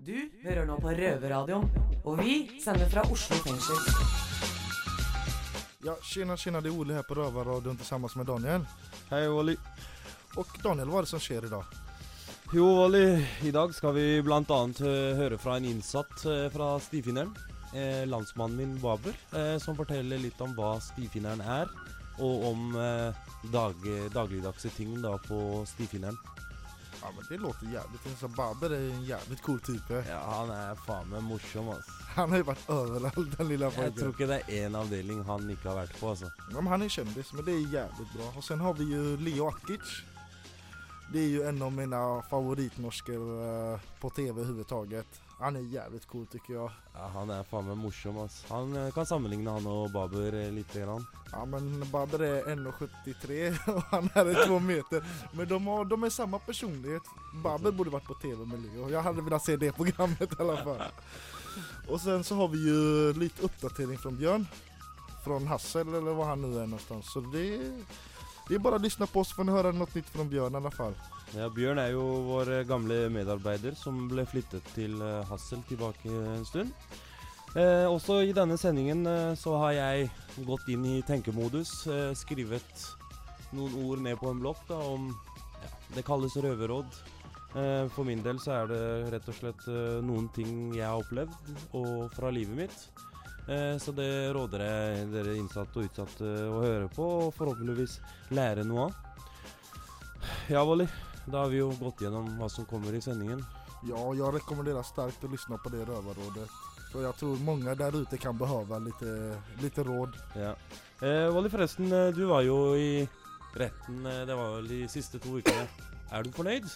Du hører nå på Røverradioen, og vi sender fra Oslo fengsel. Ja, tjena tjena, det är Olle här på Rövarradion tillsammans med Daniel. Hei, Wally. Och Daniel, hva er det som skjer i dag? Jo, Wally. I dag skal vi bl.a. høre fra en innsatt eh, fra Stifinneren. Eh, landsmannen min Baber, eh, som forteller litt om hva Stifinneren er. Og om eh, dag, dagligdagse ting da på Stifinneren. Ja, men det låter jävligt intressant. Baber är en jävligt cool type. Ja, han er faen meg morsom, ass. Han har ju varit överallt, den lilla Jeg tror pojken. ikke det er én avdeling han ikke har vært på, altså. Ja, men han är kändis, men det är jävligt bra. Och sen har vi ju Leo Akic. Det är ju en av mina favoritnorskor eh, på tv överhuvudtaget. Han är jävligt cool tycker jag. Ja, Han er faen meg morsom, ass. Han eh, kan sammenligne han og Baber litt. lite grann. Ja men Baber är 1,73 och han er är 2 meter. Men de, har, de är samma personlighet. Baber borde varit på tv med Leo. Jag hade velat se det programmet i alla fall. Och sen så har vi ju lite uppdatering från Björn. Från Hassel eller var han nu är någonstans. Så det, är bara att lyssna på oss for ni höra något nytt från Björn i alla fall. Ja, Bjørn er jo vår eh, gamle medarbeider som ble flyttet til eh, Hassel tilbake en stund. Eh, også i denne sendingen eh, så har jeg gått inn i tenkemodus, eh, skrevet noen ord ned på en blokk da om ja, Det kalles røverråd. Eh, for min del så er det rett og slett noen ting jeg har opplevd og fra livet mitt. Eh, så det råder jeg dere innsatte og utsatte å høre på og forhåpentligvis lære noe av. Ja, Wally. Da har vi jo gått gjennom hva som kommer i sendingen. Ja, jeg rekommenderer starkt å lyssna på det Røverrådet. For jeg tror mange der ute kan behøve litt lite råd. Ja. Eh, Wally, forresten, eh, du var jo i retten eh, Det var vel de siste to ukene. Er du fornøyd?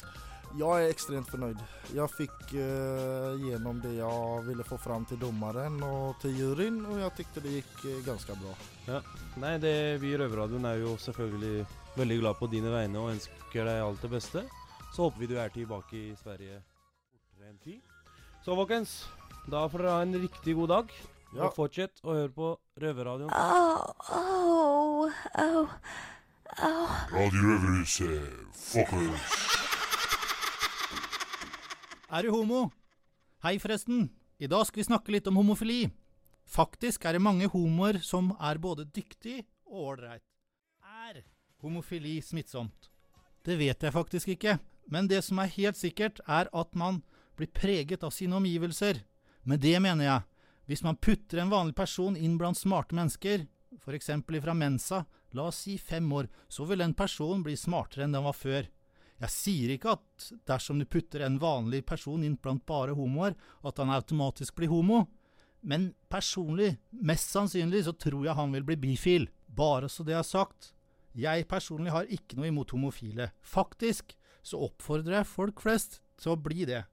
Jag är extremt förnöjd. Jag fick eh, igenom det jag ville få fram til dommeren og til juryen, og jeg tyckte det gikk eh, ganske bra. Nei, det, vi i Røverradioen er jo selvfølgelig veldig glad på dine vegne og ønsker deg alt det beste. Så håper vi du er tilbake i Sverige fortere enn tid. Så folkens, da får dere ha en riktig god dag. Ja. Og fortsett å høre på Røverradioen. Oh, oh, oh, oh. Radio Røverhuset, fuckers. Er du homo? Hei, forresten. I dag skal vi snakke litt om homofili. Faktisk er det mange homoer som er både dyktig og ålreit. Er homofili smittsomt? Det vet jeg faktisk ikke. Men det som er helt sikkert, er at man blir preget av sine omgivelser. Med det mener jeg, hvis man putter en vanlig person inn blant smarte mennesker, f.eks. ifra Mensa, la oss si fem år, så vil den personen bli smartere enn den var før. Jeg sier ikke at dersom du putter en vanlig person inn blant bare homoer, at han automatisk blir homo, men personlig, mest sannsynlig, så tror jeg han vil bli bifil. Bare så det er sagt. Jeg personlig har ikke noe imot homofile. Faktisk så oppfordrer jeg folk flest til å bli det.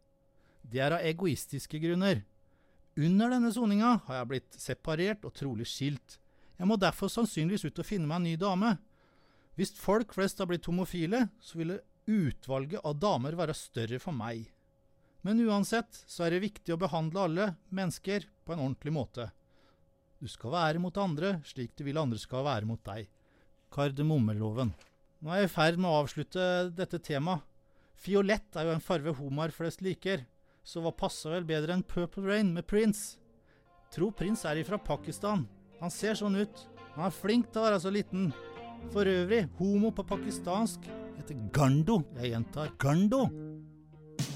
Det er av egoistiske grunner. Under denne soninga har jeg blitt separert og trolig skilt. Jeg må derfor sannsynligvis ut og finne meg en ny dame. Hvis folk flest har blitt homofile, så ville utvalget av damer være større for meg. Men uansett så er det viktig å behandle alle mennesker på en ordentlig måte. Du skal være mot andre slik du vil andre skal være mot deg. Kardemommeloven. Nå er jeg i ferd med å avslutte dette temaet. Fiolett er jo en farve homoer flest liker, så hva passer vel bedre enn Purple Rain med Prince? Tro Prince er ifra Pakistan. Han ser sånn ut. Han er flink til å være så liten. For øvrig, homo på pakistansk heter gando. Jeg gjentar gando.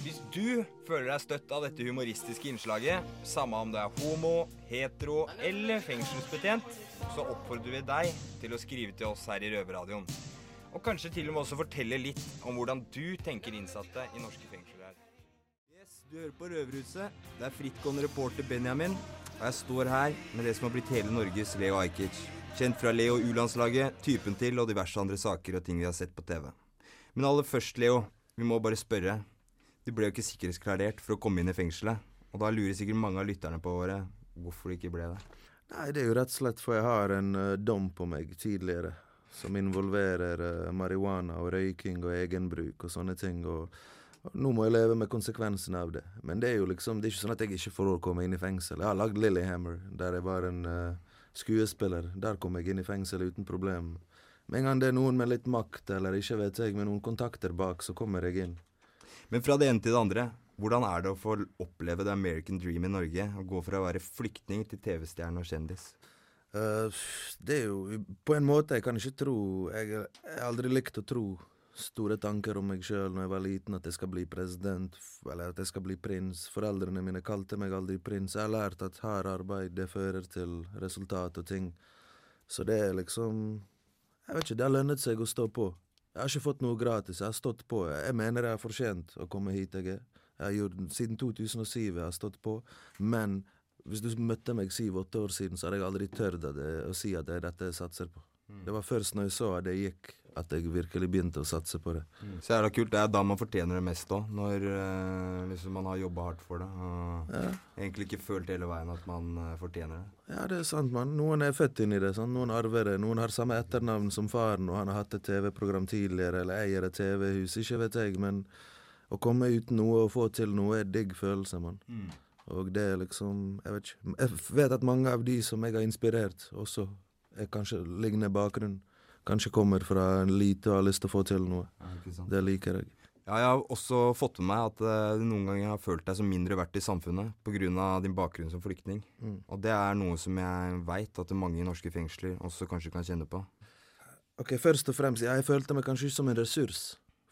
Hvis du føler deg støtt av dette humoristiske innslaget, samme om du er homo, hetero eller fengselsbetjent, så oppfordrer vi deg til å skrive til oss her i Røverradioen. Og kanskje til og med også fortelle litt om hvordan du tenker innsatte i norske fengsler er. Yes, du hører på Røverhuset. Det er frittgående reporter Benjamin. Og jeg står her med det som har blitt hele Norges Leo Ajkic. Kjent fra Leo U-landslaget, Typen til og diverse andre saker og ting vi har sett på TV. Men aller først, Leo, vi må bare spørre. Du ble jo ikke sikkerhetsklarert for å komme inn i fengselet. Og da lurer sikkert mange av lytterne på våre hvorfor du ikke ble det. Nei, det er jo rett og slett for jeg har en uh, dom på meg tidligere som involverer uh, marihuana og røyking og egenbruk og sånne ting. Og, nå må jeg leve med konsekvensene av det. Men det er jo liksom, det er ikke sånn at jeg ikke får å komme inn i fengsel. Jeg har lagd Lillyhammer, der jeg var en uh, skuespiller. Der kom jeg inn i fengsel uten problem. Med en gang det er noen med litt makt, eller ikke vet jeg, med noen kontakter bak, så kommer jeg inn. Men fra det ene til det andre. Hvordan er det å få oppleve the American dream i Norge? Å gå fra å være flyktning til TV-stjerne og kjendis? Uh, det er jo På en måte, jeg kan ikke tro Jeg har aldri likt å tro store tanker om meg sjøl når jeg var liten, at jeg skal bli president, eller at jeg skal bli prins. Foreldrene mine kalte meg aldri prins. Jeg har lært at hardt arbeid, det fører til resultat og ting. Så det er liksom Jeg vet ikke, det har lønnet seg å stå på. Jeg har ikke fått noe gratis, jeg har stått på. Jeg mener jeg har fortjent å komme hit jeg er. Jeg har gjort, siden 2007 jeg har stått på, men hvis du møtte meg syv-åtte år siden, så hadde jeg aldri tørt å si at det er dette jeg satser på. Det var først når jeg så at det gikk, at jeg virkelig begynte å satse på det. Så er det kult. Det er da man fortjener det mest òg. Når eh, liksom man har jobba hardt for det. Og Ja, egentlig ikke følt hele veien at man eh, fortjener det. ja det er sant, mann. Noen er født inn i det. sant? Noen arver det. Noen har samme etternavn som faren, og han har hatt et TV-program tidligere, eller eier et TV-hus. Ikke vet jeg, men å komme uten noe og få til noe er digg følelse, mann. Og det er liksom Jeg vet ikke. Jeg vet at mange av de som jeg har inspirert, også er kanskje lignende bakgrunn. Kanskje kommer fra en lite og har lyst til å få til noe. Ja. Det liker jeg. Ja, jeg har også fått med meg at du noen ganger har følt deg som mindre verdt i samfunnet pga. din bakgrunn som flyktning. Mm. Og det er noe som jeg veit at mange i norske fengsler også kanskje kan kjenne på. Ok, Først og fremst, jeg følte meg kanskje ikke som en ressurs.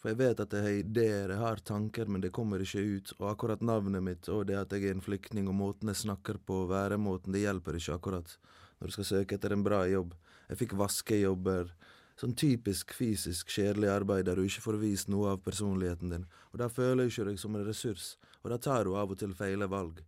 For jeg vet at jeg har ideer, jeg har tanker, men det kommer ikke ut. Og akkurat navnet mitt og det at jeg er en flyktning og måten jeg snakker på, væremåten, det hjelper ikke akkurat når du skal søke etter en bra jobb. Jeg fikk vaskejobber. Sånn typisk fysisk kjedelig arbeid der du ikke får vist noe av personligheten din. Og da føler du ikke deg som en ressurs, og da tar du av og til feile valg.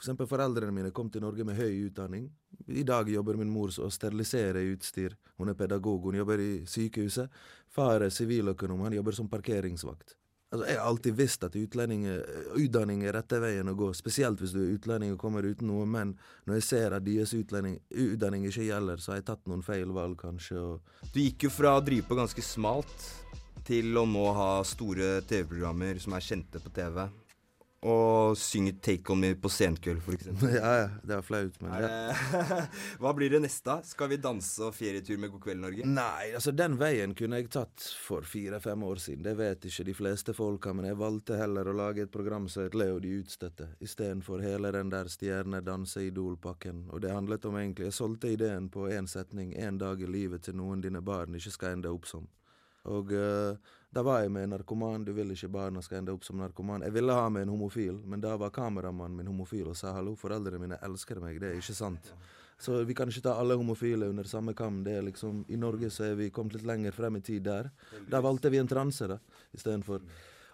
For eksempel foreldrene mine kom til Norge med høy utdanning. I dag jobber min mor å sterilisere utstyr. Hun er pedagog, hun jobber i sykehuset. Far er siviløkonom, han jobber som parkeringsvakt. Altså, jeg har alltid visst at utdanning er rette veien å gå, spesielt hvis du er utlending og kommer uten noe, men når jeg ser at deres utdanning ikke gjelder, så har jeg tatt noen feil valg, kanskje, og Du gikk jo fra å drive på ganske smalt til å nå ha store TV-programmer som er kjente på TV. Og synge 'Take On Me' på Senkveld, f.eks. ja, ja, det er flaut, men ja. Hva blir det neste? Skal vi danse og ferietur med God kveld, Norge? Nei, altså den veien kunne jeg tatt for fire-fem år siden. Det vet ikke de fleste folka, men jeg valgte heller å lage et program som het Leo de utstøtte, istedenfor hele den der stjerne danse idol-pakken. Og det handlet om egentlig Jeg solgte ideen på én setning, én dag i livet til noen dine barn ikke skal ende opp som. Og eh, da var jeg med en narkoman, du vil ikke barna skal ende opp som narkoman. Jeg ville ha med en homofil, men da var kameramannen min homofil og sa hallo, foreldrene mine elsker meg, det er ikke sant. Så vi kan ikke ta alle homofile under samme kam. Det er liksom, I Norge så er vi kommet litt lenger frem i tid der. Da valgte vi en transe, da, istedenfor.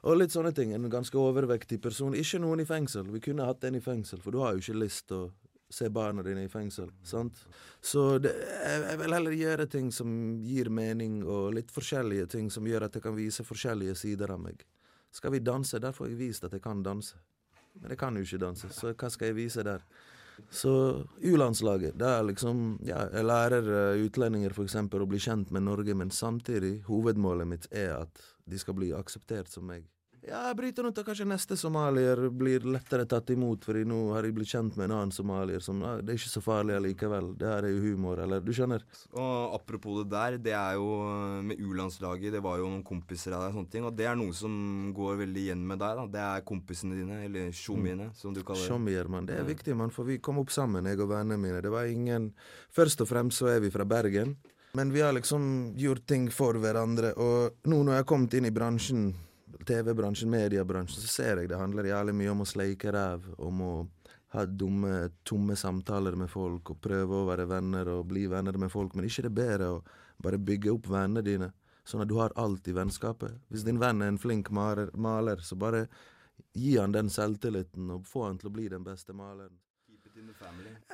Og litt sånne ting. En ganske overvektig person. Ikke noen i fengsel. Vi kunne hatt en i fengsel, for du har jo ikke lyst til å se barna dine i fengsel. sant? Så det, jeg, jeg vil heller gjøre ting som gir mening, og litt forskjellige ting som gjør at jeg kan vise forskjellige sider av meg. Skal vi danse, der får jeg vist at jeg kan danse. Men jeg kan jo ikke danse, så hva skal jeg vise der? Så U-landslaget, det er liksom Ja, jeg lærer eh, utlendinger eksempel å bli kjent med Norge, men samtidig, hovedmålet mitt er at de skal bli akseptert som meg. Ja, jeg bryter ut at kanskje neste somalier blir lettere tatt imot, fordi nå har jeg blitt kjent med en annen somalier som ah, Det er ikke så farlig allikevel, det her er jo humor, eller du skjønner? Og apropos det der, det er jo med U-landslaget, det var jo noen kompiser av deg og sånne ting, og det er noe som går veldig igjen med deg, da. Det er kompisene dine, eller tjommiene, som du kaller det. Sjomier, mann. Det er Ja. viktig, mann, for vi kom opp sammen, jeg og vennene mine. Det var ingen Først og fremst så er vi fra Bergen, men vi har liksom gjort ting for hverandre, og nå når jeg har kommet inn i bransjen, TV-bransjen, mediebransjen, så ser jeg det handler jævlig mye om å sleike ræv, om å ha dumme, tomme samtaler med folk og prøve å være venner og bli venner med folk, men ikke det er bedre å bare bygge opp vennene dine, sånn at du har alt i vennskapet. Hvis din venn er en flink maler, maler så bare gi han den selvtilliten og få han til å bli den beste maleren.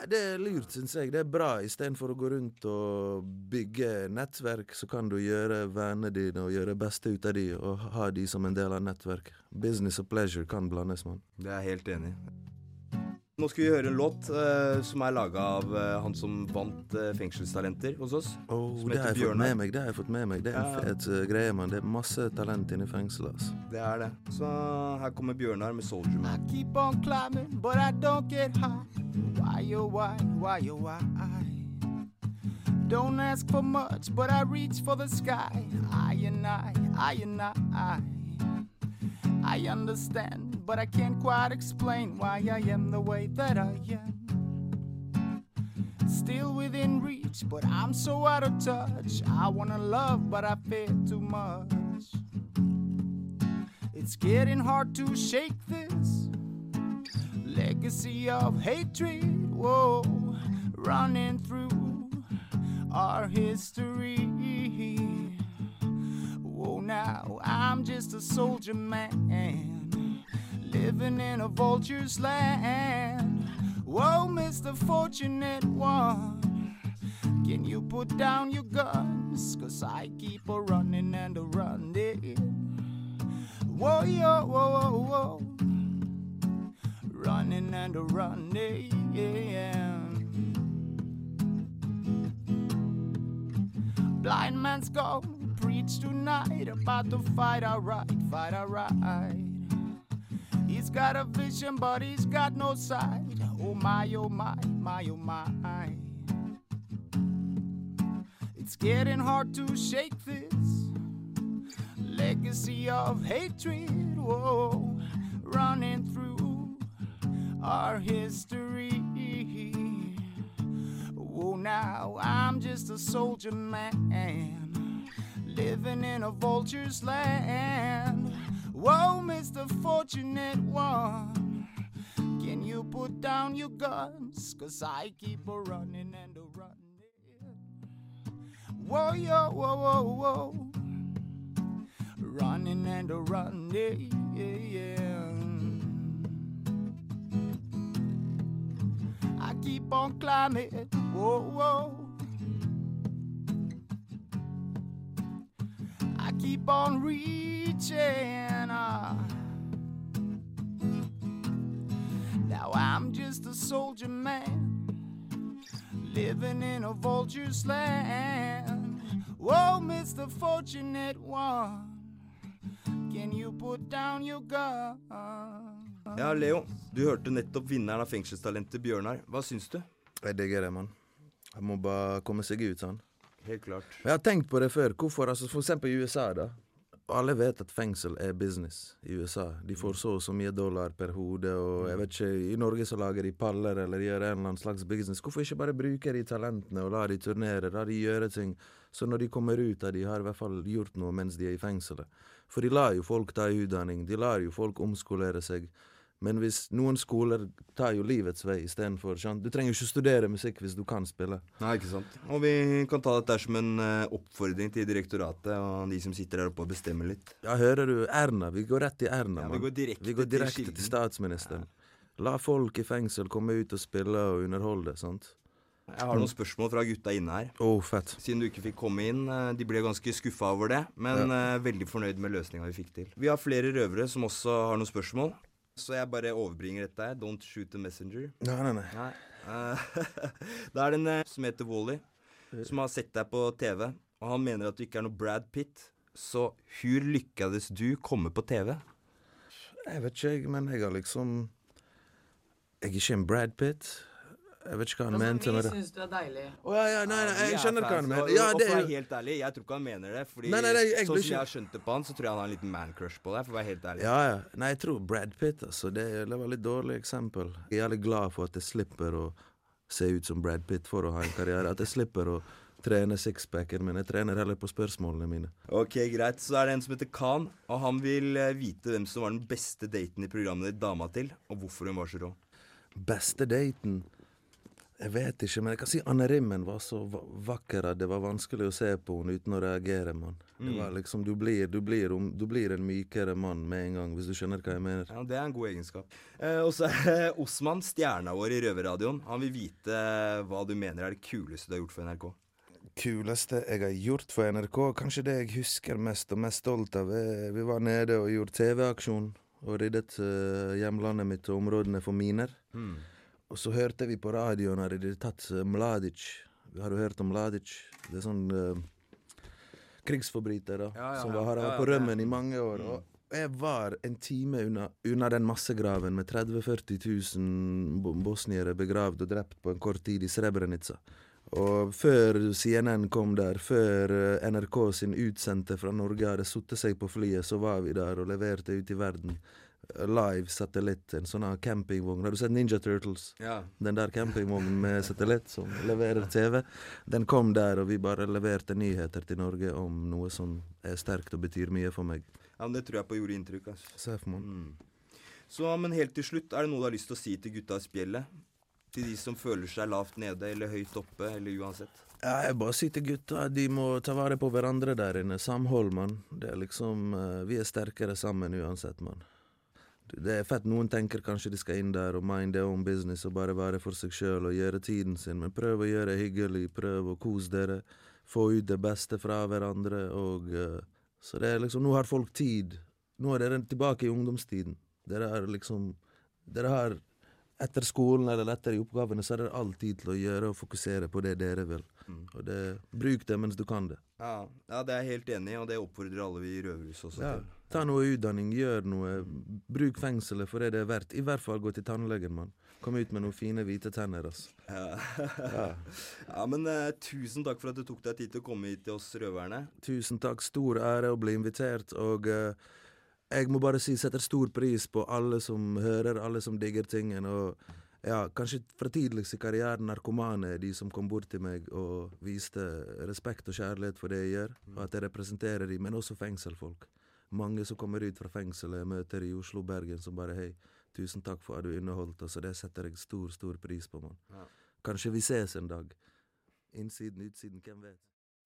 Det er lurt, syns jeg. Det er bra. Istedenfor å gå rundt og bygge nettverk, så kan du gjøre vennene dine og gjøre beste ut av de, og ha de som en del av nettverk. Business og pleasure kan blandes, mann. Det er jeg helt enig i. Nå skal vi høre en låt uh, som er laga av uh, han som vant uh, Fengselstalenter hos oss. Oh, Som det har jeg fått med meg. Det har jeg fått med meg. Det er en Ja. fet greie, mann. Det er masse talent inne i fengselet. Altså. Det er det. Så her kommer Bjørnar med 'Soldier I keep on climbing, but I don't get high. Why, oh, why, why, oh, why? Don't ask for much, but I reach for the sky. I and I, I and I. I understand but I can't quite explain why I am the way that I am. Still within reach, but I'm so out of touch. I wanna love, but I fear too much. It's getting hard to shake this legacy of hatred. Whoa, running through our history. Whoa, now I'm just a soldier man living in a vulture's land. Whoa, Mr. Fortunate One, can you put down your guns? Cause I keep a running and a running. Whoa, yo, whoa, whoa, whoa. Running and a running. Blind man's gonna preach tonight about the fight right, fight our right. He's got a vision, but he's got no sight. Oh my, oh my, my, oh my. It's getting hard to shake this legacy of hatred. Whoa, running through our history. Whoa, now I'm just a soldier man living in a vulture's land. Whoa, Mr. Fortunate One, can you put down your guns? Cause I keep a running and a running. Whoa, yo, whoa, whoa, whoa. Running and a running. I keep on climbing. Whoa, whoa. I keep on reaching. ah. Now I'm just a soldier man living in a vulture's land. Whoa, Mr. Fortunate One, can you put down your gun? Ja, Leo, du hørte nettopp vinneren av Fengselstalentet, Bjørnar. Hva syns du? Jeg digger det, mann. Jeg må bare komme seg ut, sånn. Helt klart. Jeg har tenkt på det før. Hvorfor? Altså, for eksempel i USA, da. Alle vet at fengsel er business i USA. De får så og så mye dollar per hode, og jeg vet ikke, i Norge så lager de paller eller gjør en eller annen slags business. Hvorfor ikke bare bruke de talentene og la de turnere, la de gjøre ting, så når de kommer ut av de har i hvert fall gjort noe mens de er i fengselet. For de lar jo folk ta utdanning, de lar jo folk omskolere seg. Men hvis noen skoler tar jo livets vei istedenfor. Du trenger jo ikke studere musikk hvis du kan spille. Nei, ikke sant. Og vi kan ta dette som en eh, oppfordring til direktoratet og de som sitter der oppe og bestemmer litt. Ja, hører du? Erna. Vi går rett til Erna, Ja, vi går direkte Vi går direkte til, til statsministeren. La folk i fengsel komme ut og spille og underholde, sant? Jeg har noen spørsmål fra gutta inne her. Å, fett. Siden du ikke fikk komme inn. eh, De ble ganske skuffa over det, men ja. veldig fornøyd med løsninga vi fikk til. Vi har flere røvere som også har noen spørsmål, så jeg bare overbringer dette her. Don't shoot the messenger. Nei, nei, nei. Nei. Eh, det er en eh, som heter Wally, som har sett deg på TV, og han mener at du ikke er noe Brad Pitt. Så hvor lykkades du komme på TV? Jeg vet ikke, jeg, men jeg har liksom Jeg er ikke en Brad Pitt. Jeg vet ikke hva han mente Altså, med vi det. syns du er deilig. Å ja, ja, nei, nei, jeg er skjønner hva han mener. Ja, og det for å er være helt ærlig, jeg tror ikke han mener det. Fordi Nei, nei, nei, jeg sånn som jeg har skjønt det på han, så tror jeg han har en liten man-crush på deg, for å være helt ærlig. Ja, ja. Nei, jeg tror Brad Pitt, altså. Det, det var litt dårlig eksempel. Jeg er jævlig glad for at jeg slipper å se ut som Brad Pitt for å ha en karriere. At jeg slipper å trene sixpacken min. Jeg trener heller på spørsmålene mine. Ok, greit. Så er det en som heter Khan, og han vil eh, vite hvem som var den beste daten i programmet ditt dama til, og hvorfor hun var så rå. Beste daten Jeg vet ikke, men jeg kan si Anne Rimmen var så vakker at det var vanskelig å se på henne uten å reagere, mann. Det Mm. var liksom, du blir, du, blir, du blir en mykere mann med en gang, hvis du skjønner hva jeg mener. Ja, Det er en god egenskap. Eh, og så er Osman, stjerna vår i Røverradioen. Han vil vite eh, hva du mener er det kuleste du har gjort for NRK. kuleste jeg har gjort for NRK, kanskje det jeg husker mest og mest stolt av, er vi var nede og gjorde TV-aksjon og ryddet eh, hjemlandet mitt og områdene for miner. Hmm. Og så hørte vi på radioen at de tatt eh, Mladic. Har du hørt om Mladic? Det er sånn uh, krigsforbryter da, Ja, ja, som har vært på rømmen i mange år. Mm. Og jeg var en time unna, unna den massegraven med 30 000-40 000 bosniere begravd og drept på en kort tid i Srebrenica. Og før CNN kom der, før eh, NRK sin utsendte fra Norge hadde satt seg på flyet, så var vi der og leverte ut i verden live satellitt, en sånn campingvogn. Har du sett Ninja Turtles? Ja. Den der campingvognen med satellitt som leverer TV. Den kom der, og vi bare leverte nyheter til Norge om noe som er sterkt og betyr mye for meg. ja, men det tror jeg på gjorde inntrykk. Altså. Seff, mann. Mm. Så, men helt til slutt, er det noe du har lyst til å si til gutta i spjeldet? Til de som føler seg lavt nede eller høyt oppe, eller uansett? Ja, jeg bare sier til gutta de må ta vare på hverandre der inne. Samhold, mann. Det er liksom eh, Vi er sterkere sammen uansett, mann. Det er fett noen tenker kanskje de skal inn der og mind their own business og bare være for seg sjøl og gjøre tiden sin, men prøv å gjøre det hyggelig, prøv å kose dere. Få ut det beste fra hverandre og uh, Så det er liksom Nå har folk tid. Nå er dere tilbake i ungdomstiden. Dere har liksom Dere har etter skolen eller etter i oppgavene, så er det all tid til å gjøre og fokusere på det dere vil. Mm. Og det, Bruk det mens du kan det. Ja, ja, det er jeg helt enig i, og det oppfordrer alle vi i Røverhuset også Ja. til. Ta noe utdanning, gjør noe. Bruk fengselet for det det er verdt. I hvert fall gå til tannlegen, mann. Kom ut med noen fine, hvite tenner, ass. Ja. Ja. ja, men eh, tusen takk for at du tok deg tid til å komme hit til oss røverne. Tusen takk. Stor ære å bli invitert, og eh, jeg må bare si setter stor pris på alle som hører, alle som digger tingen, og ja, kanskje fra tidligst i karrieren narkomane de som kom bort til meg og viste respekt og kjærlighet for det jeg gjør, og at jeg representerer dem, men også fengselfolk. Mange som kommer ut fra fengselet jeg møter i Oslo og Bergen som bare hei, tusen takk for at du underholdt oss, og det setter jeg stor, stor pris på, mann. Ja. Kanskje vi ses en dag. Innsiden, utsiden, hvem vet.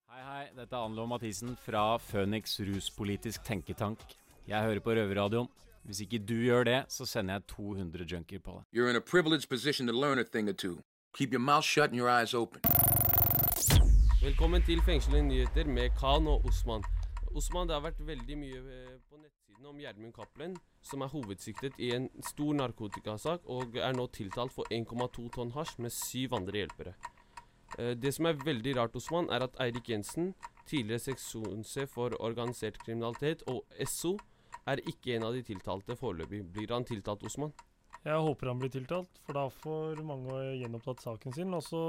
Hei, hei. Dette er Anlo Mathisen fra Føniks ruspolitisk tenketank. Jeg hører på Røverradioen. Hvis ikke du gjør det, så sender jeg 200 junkier på deg. You're in a privileged position to learn a thing or two. Keep your mouth shut and your eyes open. Velkommen til Fengslede nyheter med Khan og Osman. Osman, det har vært veldig mye eh, på nettsiden om Gjermund Cappelen, som er hovedsiktet i en stor narkotikasak og er nå tiltalt for 1,2 tonn hasj med syv andre hjelpere. Eh, Det som er veldig rart, Osman, er at Eirik Jensen, tidligere seksjonssjef for organisert kriminalitet og SO, er ikke en av de tiltalte foreløpig. Blir han tiltalt, Osman? Jeg håper han blir tiltalt, for da får mange gjenopptatt saken sin. Og så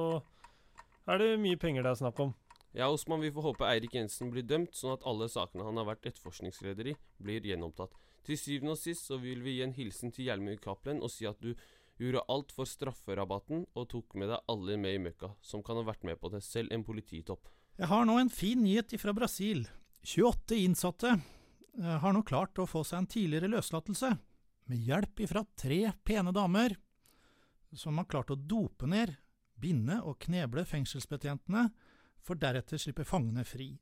er det mye penger det er snakk om. Ja, Osman, vi får håpe Eirik Jensen blir dømt, sånn at alle sakene han har vært etterforskningsleder i, blir gjenopptatt. Til syvende og sist så vil vi gi en hilsen til Hjelmund Cappelen og si at du gjorde alt for strafferabatten og tok med deg alle med i møkka, som kan ha vært med på det, selv en polititopp. Jeg har nå en fin nyhet fra Brasil. 28 innsatte eh, har nå klart å få seg en tidligere løslatelse, med hjelp ifra tre pene damer, som har klart å dope ned, binde og kneble fengselsbetjentene, for deretter slippe fangene fri.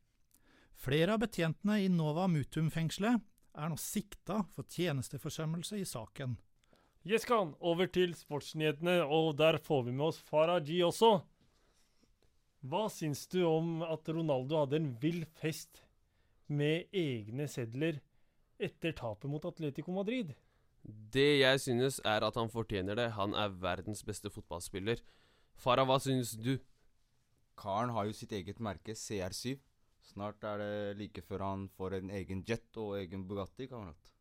Flere av betjentene i Nova Mutum-fengselet er nå sikta for tjenesteforsømmelse i saken. Jeskan, over til sportsnyhetene, og der får vi med oss Farah G også. Hva syns du om at Ronaldo hadde en vill fest med egne sedler etter tapet mot Atletico Madrid? Det jeg synes er at han fortjener det. Han er verdens beste fotballspiller. Farah, hva synes du? Karen har jo sitt eget merke, CR7. Snart er det like før han får en egen jet og egen Bugatti, kamerat.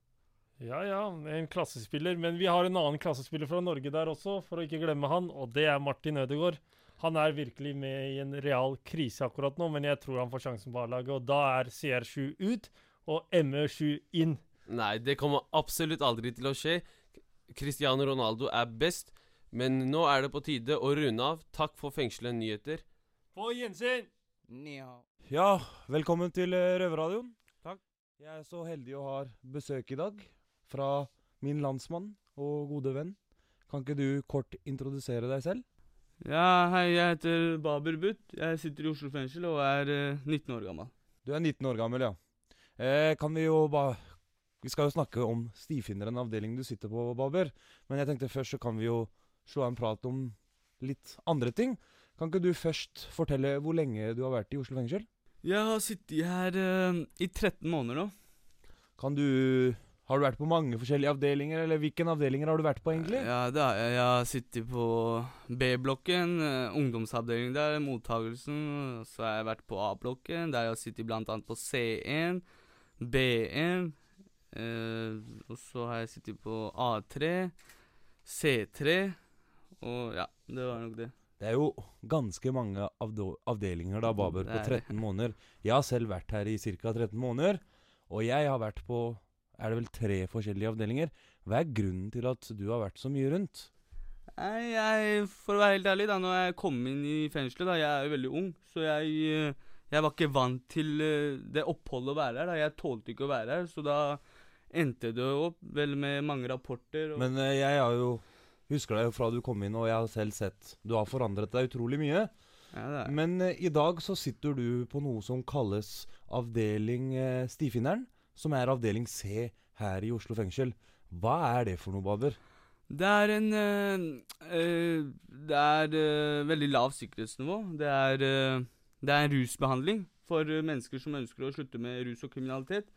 Ja ja, en klassespiller. Men vi har en annen klassespiller fra Norge der også, for å ikke glemme han, og det er Martin Ødegaard. Han er virkelig med i en real krise akkurat nå, men jeg tror han får sjansen på A-laget. Og da er CR7 ut og ME7 inn. Nei, det kommer absolutt aldri til å skje. Cristiano Ronaldo er best, men nå er det på tide å runde av. Takk for fengslende nyheter. På gjensyn! Ja, velkommen til eh, Røverradioen. Takk. Jeg er så heldig å ha besøk i dag fra min landsmann og gode venn. Kan ikke du kort introdusere deg selv? Ja, hei, jeg heter Baber Butt. Jeg sitter i Oslo fengsel og er eh, 19 år gammel. Du er 19 år gammel, ja. Eh, kan vi jo bare Vi skal jo snakke om Stifinneren, avdelingen du sitter på, Baber. Men jeg tenkte først så kan vi jo slå en prat om litt andre ting. Kan ikke du først fortelle hvor lenge du har vært i Oslo fengsel? Jeg har sittet her uh, i 13 måneder nå. Kan du Har du vært på mange forskjellige avdelinger, eller hvilken avdelinger har du vært på, egentlig? Ja, det har jeg. Jeg har sittet på B-blokken, eh, ungdomsavdelingen der, mottagelsen. Så har jeg vært på A-blokken, der jeg har sittet annet på C1, B1. Uh, og så har jeg sittet på A3, C3, og ja, det var nok det. Det er jo ganske mange avdelinger da, Baber, på er 13 måneder. Jeg har selv vært her i ca. 13 måneder, og jeg har vært på er det vel tre forskjellige avdelinger. Hva er grunnen til at du har vært så mye rundt? Nei, jeg, For å være helt ærlig, da, når jeg kom inn i fengselet da, Jeg er jo veldig ung, så jeg, eh, jeg var ikke vant til eh, det oppholdet å være her. da, Jeg tålte ikke å være her, så da endte det opp vel med mange rapporter. Men eh, jeg har jo husker deg jo fra du kom inn, og jeg har selv sett Du har forandret deg utrolig mye. Ja. Men eh, i dag så sitter du på noe som kalles avdeling eh, Stifinneren, som er avdeling C her i Oslo fengsel. Hva er det for noe, Baber? Det er en øh, øh, Det er øh, veldig lav sikkerhetsnivå. Det er, det er en rusbehandling for mennesker som ønsker å slutte med rus og kriminalitet.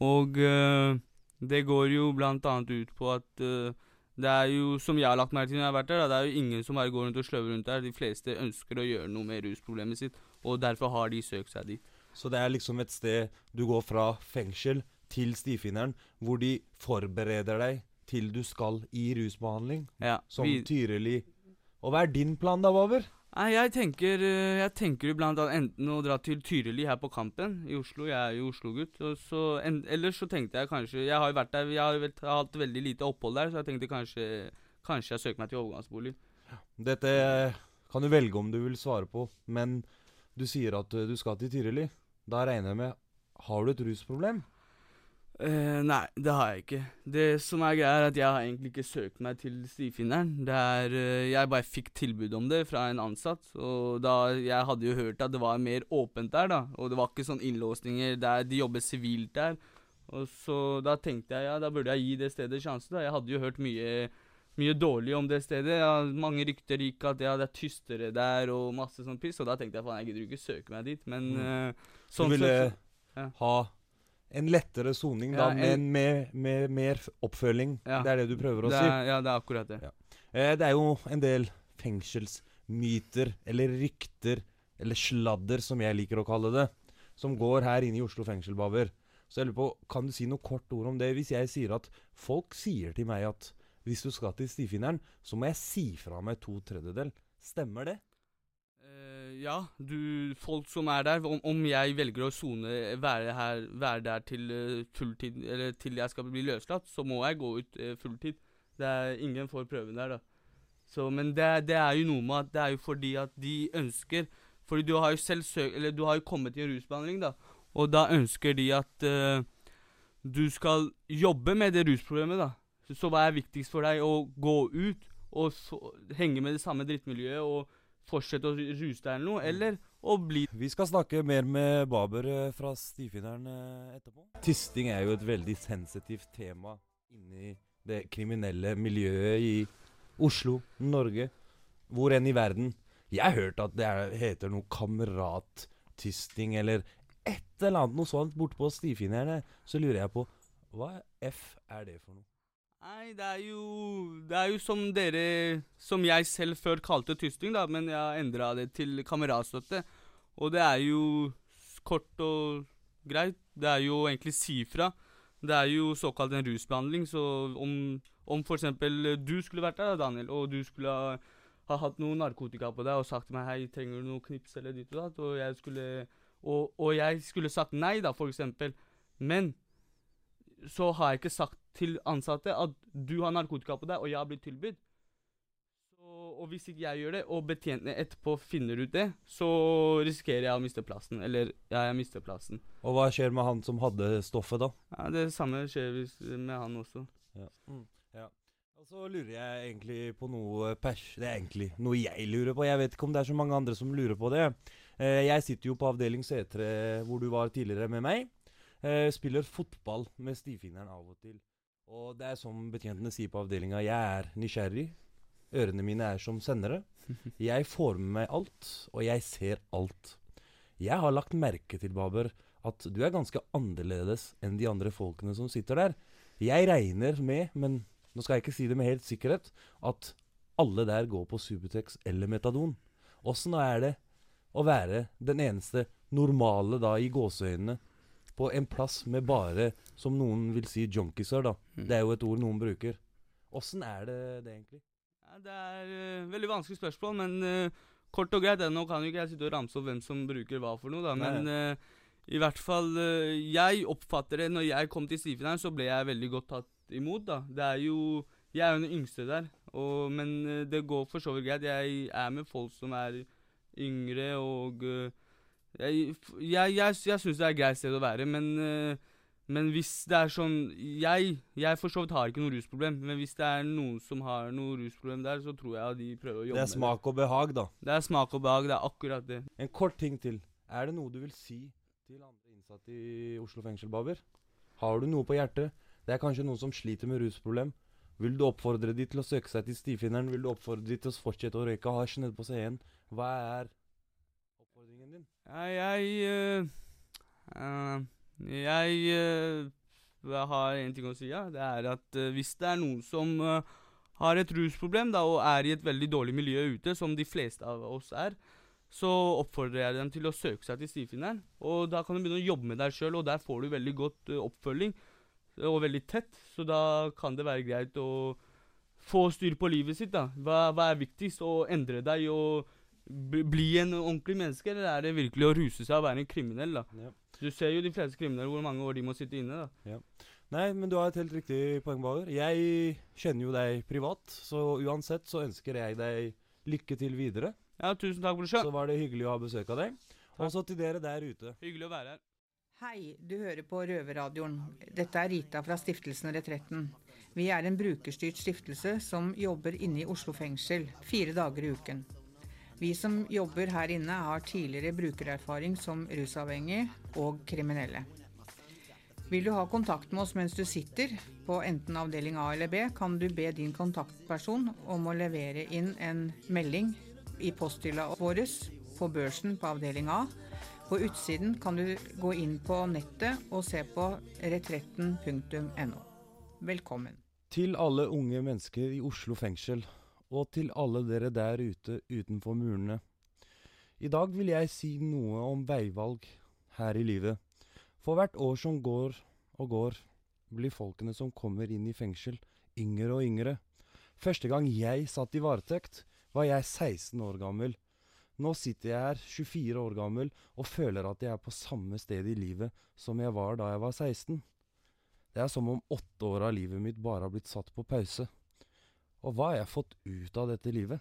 Og det går jo blant annet ut på at det er jo, som jeg har lagt merke til når jeg har vært der, da, det er jo ingen som bare går rundt og sløver rundt der. De fleste ønsker å gjøre noe med rusproblemet sitt, og derfor har de søkt seg dit. Så det er liksom et sted du går fra fengsel til stifinneren, hvor de forbereder deg til du skal i rusbehandling? Ja, Som vi- Tyrili. Og hva er din plan da, Baber? Nei, jeg tenker, eh, jeg tenker blant annet enten å dra til Tyrili her på Kampen i Oslo. Jeg er jo Oslo-gutt. Ellers så tenkte jeg kanskje Jeg har jo vært der, jeg har vel- hatt veldig lite opphold der, så jeg tenkte kanskje Kanskje jeg søker meg til overgangsbolig. Dette kan du velge om du vil svare på, men du sier at eh, du skal til Tyrili. Da regner jeg med Har du et rusproblem? Eh, nei, det har jeg ikke. Det som er greia, er at jeg har egentlig ikke søkt meg til stifinneren. Det er uh, Jeg bare fikk tilbud om det fra en ansatt, og da Jeg hadde jo hørt at det var mer åpent der, da, og det var ikke sånn innlåsninger der de jobber sivilt der. Og så da tenkte jeg ja, da burde jeg gi det stedet sjanse, da. Jeg hadde jo hørt mye mye dårlig om det stedet. Ja, mange rykter gikk at ja, det er tystere der og masse sånn piss, og da tenkte jeg faen, jeg gidder ikke søke meg dit, men Mm. sånn Du ville så- ja. ha en lettere soning, da, Ja, en- men med, med mer oppfølging. Ja. Det er det du prøver å Det si? er- ja, det er akkurat det. Ja. Eh, det er jo en del fengselsmyter, eller rykter, eller sladder, som jeg liker å kalle det, som går her inne i Oslo fengsel, Baber. Så jeg lurer på, Kan du si noe kort ord om det? Hvis jeg sier at folk sier til meg at hvis du skal til stifinneren, så må jeg si fra meg to tredjedel. Stemmer det? Eh, ja, du, folk som er der Om, om jeg velger å sone, være, her, være der til eh, fulltid, eller til jeg skal bli løslatt, så må jeg gå ut uh, fulltid. Det er ingen får prøven der, da. Så, men det, det er jo noe med at det er jo fordi at de ønsker Fordi du har jo selv søkt Eller du har jo kommet i en rusbehandling, da. Og da ønsker de at uh, du skal jobbe med det rusproblemet, da. Så, så hva er viktigst for deg? Å gå ut og så, henge med det samme drittmiljøet og fortsette å ruse deg eller noe, eller å bli Vi skal snakke mer med Baber eh, fra Stifinneren eh, etterpå. Tysting er jo et veldig sensitivt tema inni det kriminelle miljøet i Oslo, Norge, hvor enn i verden. Jeg har hørt at det er, heter noe kamerattysting eller et eller annet noe sånt borte på Stifinnerne. Så lurer jeg på hva F er det for noe? Nei, det er jo Det er jo som dere Som jeg selv før kalte tysting, da, men jeg har endra det til kameratstøtte. Og det er jo kort og greit. Det er jo egentlig si fra. Det er jo såkalt en rusbehandling, så om, om for eksempel du skulle vært der, da, Daniel, og du skulle ha, ha hatt noe narkotika på deg og sagt til meg hei, trenger du noe knips eller ditt og datt, og jeg skulle og, og jeg skulle sagt nei, da, for eksempel, men så har jeg ikke sagt til ansatte at du har narkotika på deg, og jeg har blitt tilbudt. Og hvis ikke jeg gjør det, og betjentene etterpå finner ut det, så risikerer jeg å miste plassen. Eller ja, jeg mister plassen. Og hva skjer med han som hadde stoffet, da? Ja, Det samme skjer med han også. Ja. ja. Og så lurer jeg egentlig på noe pers... Det er egentlig noe jeg lurer på. Jeg vet ikke om det er så mange andre som lurer på det. Eh, jeg sitter jo på avdeling C3 hvor du var tidligere med meg. Eh, spiller fotball med stivfingeren av og til. Og det er som betjentene sier på avdelinga, jeg er nysgjerrig. Ørene mine er som sendere. Jeg får med meg alt, og jeg ser alt. Jeg har lagt merke til, Baber, at du er ganske annerledes enn de andre folkene som sitter der. Jeg regner med, men nå skal jeg ikke si det med helt sikkerhet, at alle der går på Subutex eller Metadon. Åssen er det å være den eneste normale, da, i gåseøynene, på en plass med bare, som noen vil si, junkiser, da. Det er jo et ord noen bruker. Åssen er det det, egentlig? Ja, det er uh, veldig vanskelig spørsmål, men uh, kort og greit, nå kan jo ikke jeg sitte og ramse opp hvem som bruker hva for noe, da, men uh, I hvert fall Jeg oppfatter det Når jeg kom til stifineren, så ble jeg veldig godt tatt imot, da. Det er jo Jeg er jo den yngste der, og, men det går for så vidt greit. Jeg er med folk som er yngre, og eh, Jeg, jeg, jeg, jeg syns det er et greit sted å være, men eh, men hvis det er sånn Jeg, jeg for så vidt har ikke noe rusproblem, men hvis det er noen som har noe rusproblem der, så tror jeg at de prøver å jobbe med Det Det er smak og behag, da. Det er smak og behag, det er akkurat det. En kort ting til. Er det noe du vil si til andre innsatte i Oslo fengsel, Baber? Har du noe på hjertet? Det er kanskje noen som sliter med rusproblem. Vil du oppfordre de til å søke seg til stifinneren? Vil du oppfordre de til å fortsette å røyke hasj nede på C1? Hva er jeg øh, øh, Jeg jeg har en ting å si, ja. Det er at hvis det er noen som har et rusproblem da, og er i et veldig dårlig miljø ute, som de fleste av oss er, så oppfordrer jeg dem til å søke seg til stifinneren. Og da kan du begynne å jobbe med deg sjøl, og der får du veldig godt uh, oppfølging. Og veldig tett, så da kan det være greit å få styr på livet sitt. da. Hva, hva er viktigst? Å endre deg og bli en ordentlig menneske, eller er det virkelig å ruse seg og være en kriminell? da? Ja. Du ser jo de fleste kriminelle hvor mange år de må sitte inne. da. Ja. Nei, men du har et helt riktig poeng, Bauer. Jeg kjenner jo deg privat, så uansett så ønsker jeg deg lykke til videre. Ja, tusen takk, brorsan. Så var det hyggelig å ha besøk av deg. Også til dere der ute. Hyggelig å være her. Hei, du hører på Røverradioen. Dette er Rita fra stiftelsen Retretten. Vi er en brukerstyrt stiftelse som jobber inne i Oslo fengsel fire dager i uken. Vi som jobber her inne har tidligere brukererfaring som rusavhengig og kriminelle. Vil du ha kontakt med oss mens du sitter på enten avdeling A eller B, kan du be din kontaktperson om å levere inn en melding i posthylla vår på børsen på avdeling A. På utsiden kan du gå inn på nettet og se på retretten.no. Velkommen. Til alle unge mennesker i Oslo fengsel, og til alle dere der ute utenfor murene. I dag vil jeg si noe om veivalg her i livet. For hvert år som går og går, blir folkene som kommer inn i fengsel, yngre og yngre. Første gang jeg satt i varetekt, var jeg 16 år gammel. Nå sitter jeg her, 24 år gammel, og føler at jeg er på samme sted i livet som jeg var da jeg var 16. Det er som om åtte år av livet mitt bare har blitt satt på pause. Og hva har jeg fått ut av dette livet?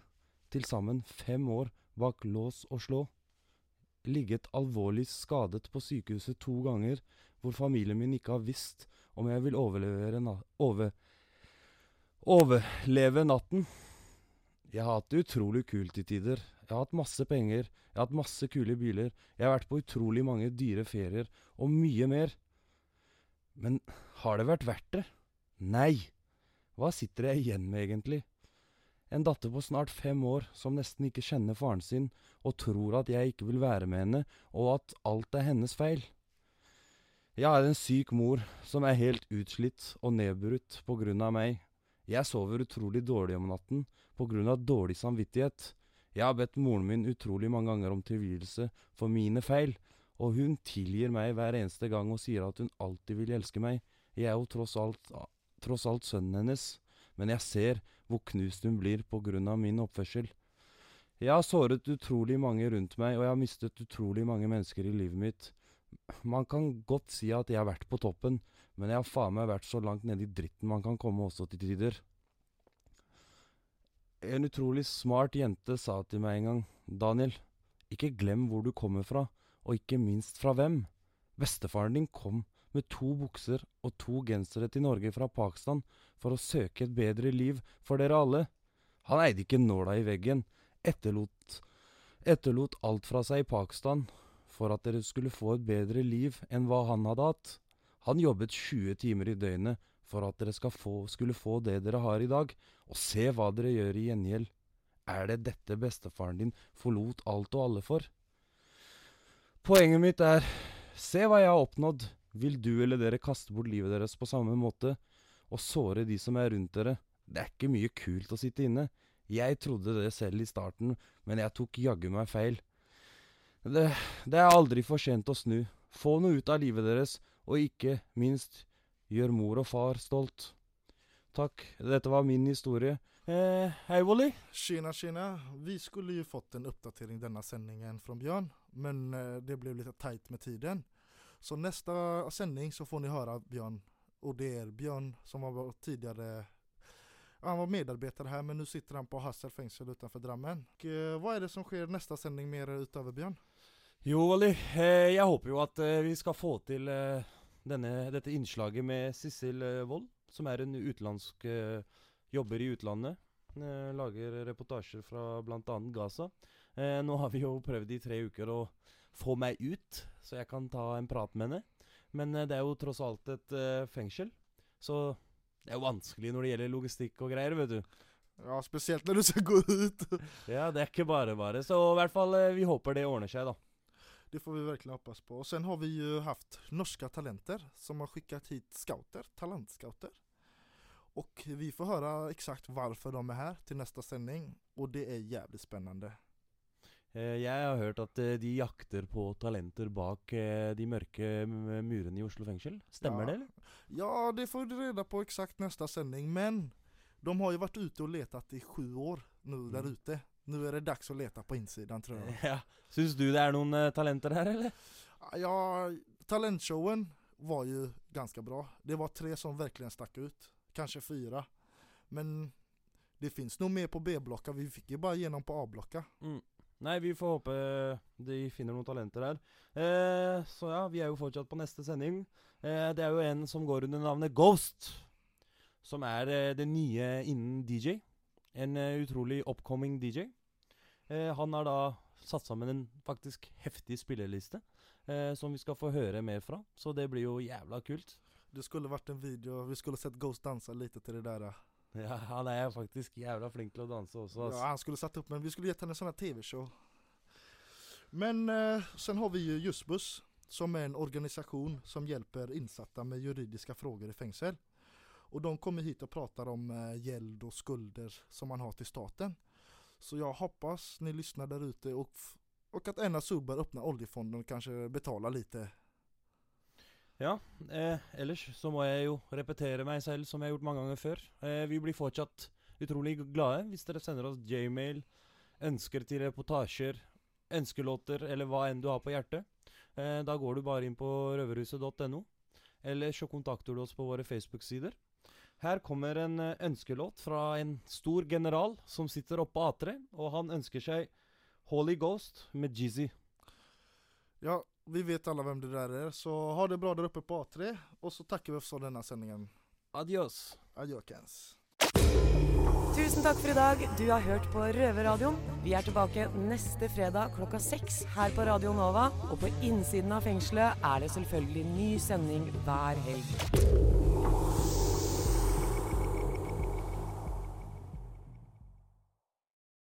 Til sammen fem år bak lås og slå. Ligget alvorlig skadet på sykehuset to ganger, hvor familien min ikke har visst om jeg vil overlevere na over overleve natten. Jeg har hatt det utrolig kult i tider. Jeg har hatt masse penger, jeg har hatt masse kule biler, jeg har vært på utrolig mange dyre ferier, og mye mer. Men har det vært verdt det? Nei. Hva sitter jeg igjen med, egentlig? En datter på snart fem år som nesten ikke kjenner faren sin, og tror at jeg ikke vil være med henne, og at alt er hennes feil. Jeg har en syk mor som er helt utslitt og nedbrutt på grunn av meg. Jeg sover utrolig dårlig om natten på grunn av dårlig samvittighet. Jeg har bedt moren min utrolig mange ganger om tilgivelse for mine feil, og hun tilgir meg hver eneste gang og sier at hun alltid vil elske meg. Jeg er jo tross alt, tross alt sønnen hennes, men jeg ser hvor knust hun blir på grunn av min oppførsel. Jeg har såret utrolig mange rundt meg, og jeg har mistet utrolig mange mennesker i livet mitt. Man kan godt si at jeg har vært på toppen, men jeg har faen meg vært så langt nede i dritten man kan komme også til tider. En utrolig smart jente sa til meg en gang, Daniel, ikke glem hvor du kommer fra, og ikke minst fra hvem. Bestefaren din kom med to bukser og to gensere til Norge fra Pakistan for å søke et bedre liv for dere alle. Han eide ikke nåla i veggen, etterlot, etterlot alt fra seg i Pakistan for at dere skulle få et bedre liv enn hva han hadde hatt. Han jobbet 20 timer i døgnet for at dere få, skulle få det dere har i dag, og se hva dere gjør i gjengjeld. Er det dette bestefaren din forlot alt og alle for? Poenget mitt er, se hva jeg har oppnådd. Vil du eller dere kaste bort livet deres på samme måte, og såre de som er rundt dere? Det er ikke mye kult å sitte inne. Jeg trodde det selv i starten, men jeg tok jaggu meg feil. Det, det er aldri for sent å snu. Få noe ut av livet deres, og ikke minst, gjør mor og far stolt. Takk, dette var min historie. Eh, hei, Wally. Tjena, tjena. Vi skulle jo fått en oppdatering denne sendingen fra Björn, men eh, det blev lite tajt med tiden. Så nästa sändning så får ni höra Björn och det är Björn som var tidigare han var medarbetare här men nu sitter han på Hassel fengsel utanför Drammen. Och, eh, vad är det som sker nästa sändning mer utöver Björn? Jo, Olli. Jeg håper jo at vi skal få til eh, denne, dette innslaget med Sissel Wold, som er en utenlandsk jobber i utlandet. Lager reportasjer fra bl.a. Gaza. Eh, nå har vi jo prøvd i tre uker å få meg ut, så jeg kan ta en prat med henne. Men eh, det er jo tross alt et eh, fengsel, så det er jo vanskelig når det gjelder logistikk og greier, vet du. Ja, spesielt når du skal gå ut. ja, det er ikke bare bare. Så i hvert fall, eh, vi håper det ordner seg, da. Det får vi virkelig hoppas på. Og sen har vi jo haft norske talenter som har sendt hit scouter, talentscouter. Og vi får høre exakt hvorfor de er her til neste sending, og det er jævlig spännande. Eh, Jeg har hørt at eh, de jakter på talenter bak eh, de mørke murene i Oslo fengsel. Stemmer Ja. det, eller? Ja, det får du reda på eksakt neste sending. Men de har jo vært ute og lett i sju år nu der ute. Nå er det dags å lete på innsiden, tror jeg. Ja. Syns du det er noen talenter her, eller? Ja, talentshowen var jo ganske bra. Det var tre som virkelig stack ut. Kanskje fyra. Men det fins noe mer på B-blokka. Vi fikk jo bare gjennom på A-blokka. Mm. Nei, vi får håpe eh, de finner noen talenter her. Eh, så ja, vi er jo fortsatt på neste sending. Eh, det er jo en som går under navnet Ghost. Som er eh, det nye innen DJ. En eh, utrolig upcoming DJ. Eh, han har da satt sammen en faktisk heftig spilleliste. Som vi skal få høre mer fra. Så det blir jo jævla kult. Det skulle vært en video, vi skulle sett Ghost danse lite til det där. Ja, han er faktisk jævla flink til å danse også. Altså. Ja, han skulle satt opp, men vi skulle gitt henne en sån tv-show. Men eh, sen har vi ju Jussbuss som är en organisation som hjelper insatta med juridiska frågor i fengsel. Og de kommer hit og prater om eh, gjeld og skulder som man har til staten. Så jeg hoppas ni lyssnar där ute och, och att Enna Sundberg öppnar oljefonden och kanske betalar lite. Ja, eh, ellers så må jeg jo repetere meg selv som jeg har gjort mange ganger før. Eh, vi blir fortsatt utrolig glade hvis dere sender oss J-mail, ønsker til reportasjer, ønskelåter eller hva enn du har på hjertet. Eh, da går du bare inn på røverhuset.no, eller så kontakter du oss på våre Facebook-sider. Her kommer en eh, ønskelåt fra en stor general som sitter oppe på A3, og han ønsker seg Holy Ghost med Jizzy. Ja, vi vet alla vem det där är. Så ha det bra där uppe på A3 och så tackar vi för denne sändningen. Adios. Adjøkens. Tusen takk for i dag. Du har hørt på Røverradioen. Vi er tilbake neste fredag klokka seks her på Radio Nova. Og på innsiden av fengselet er det selvfølgelig ny sending hver helg.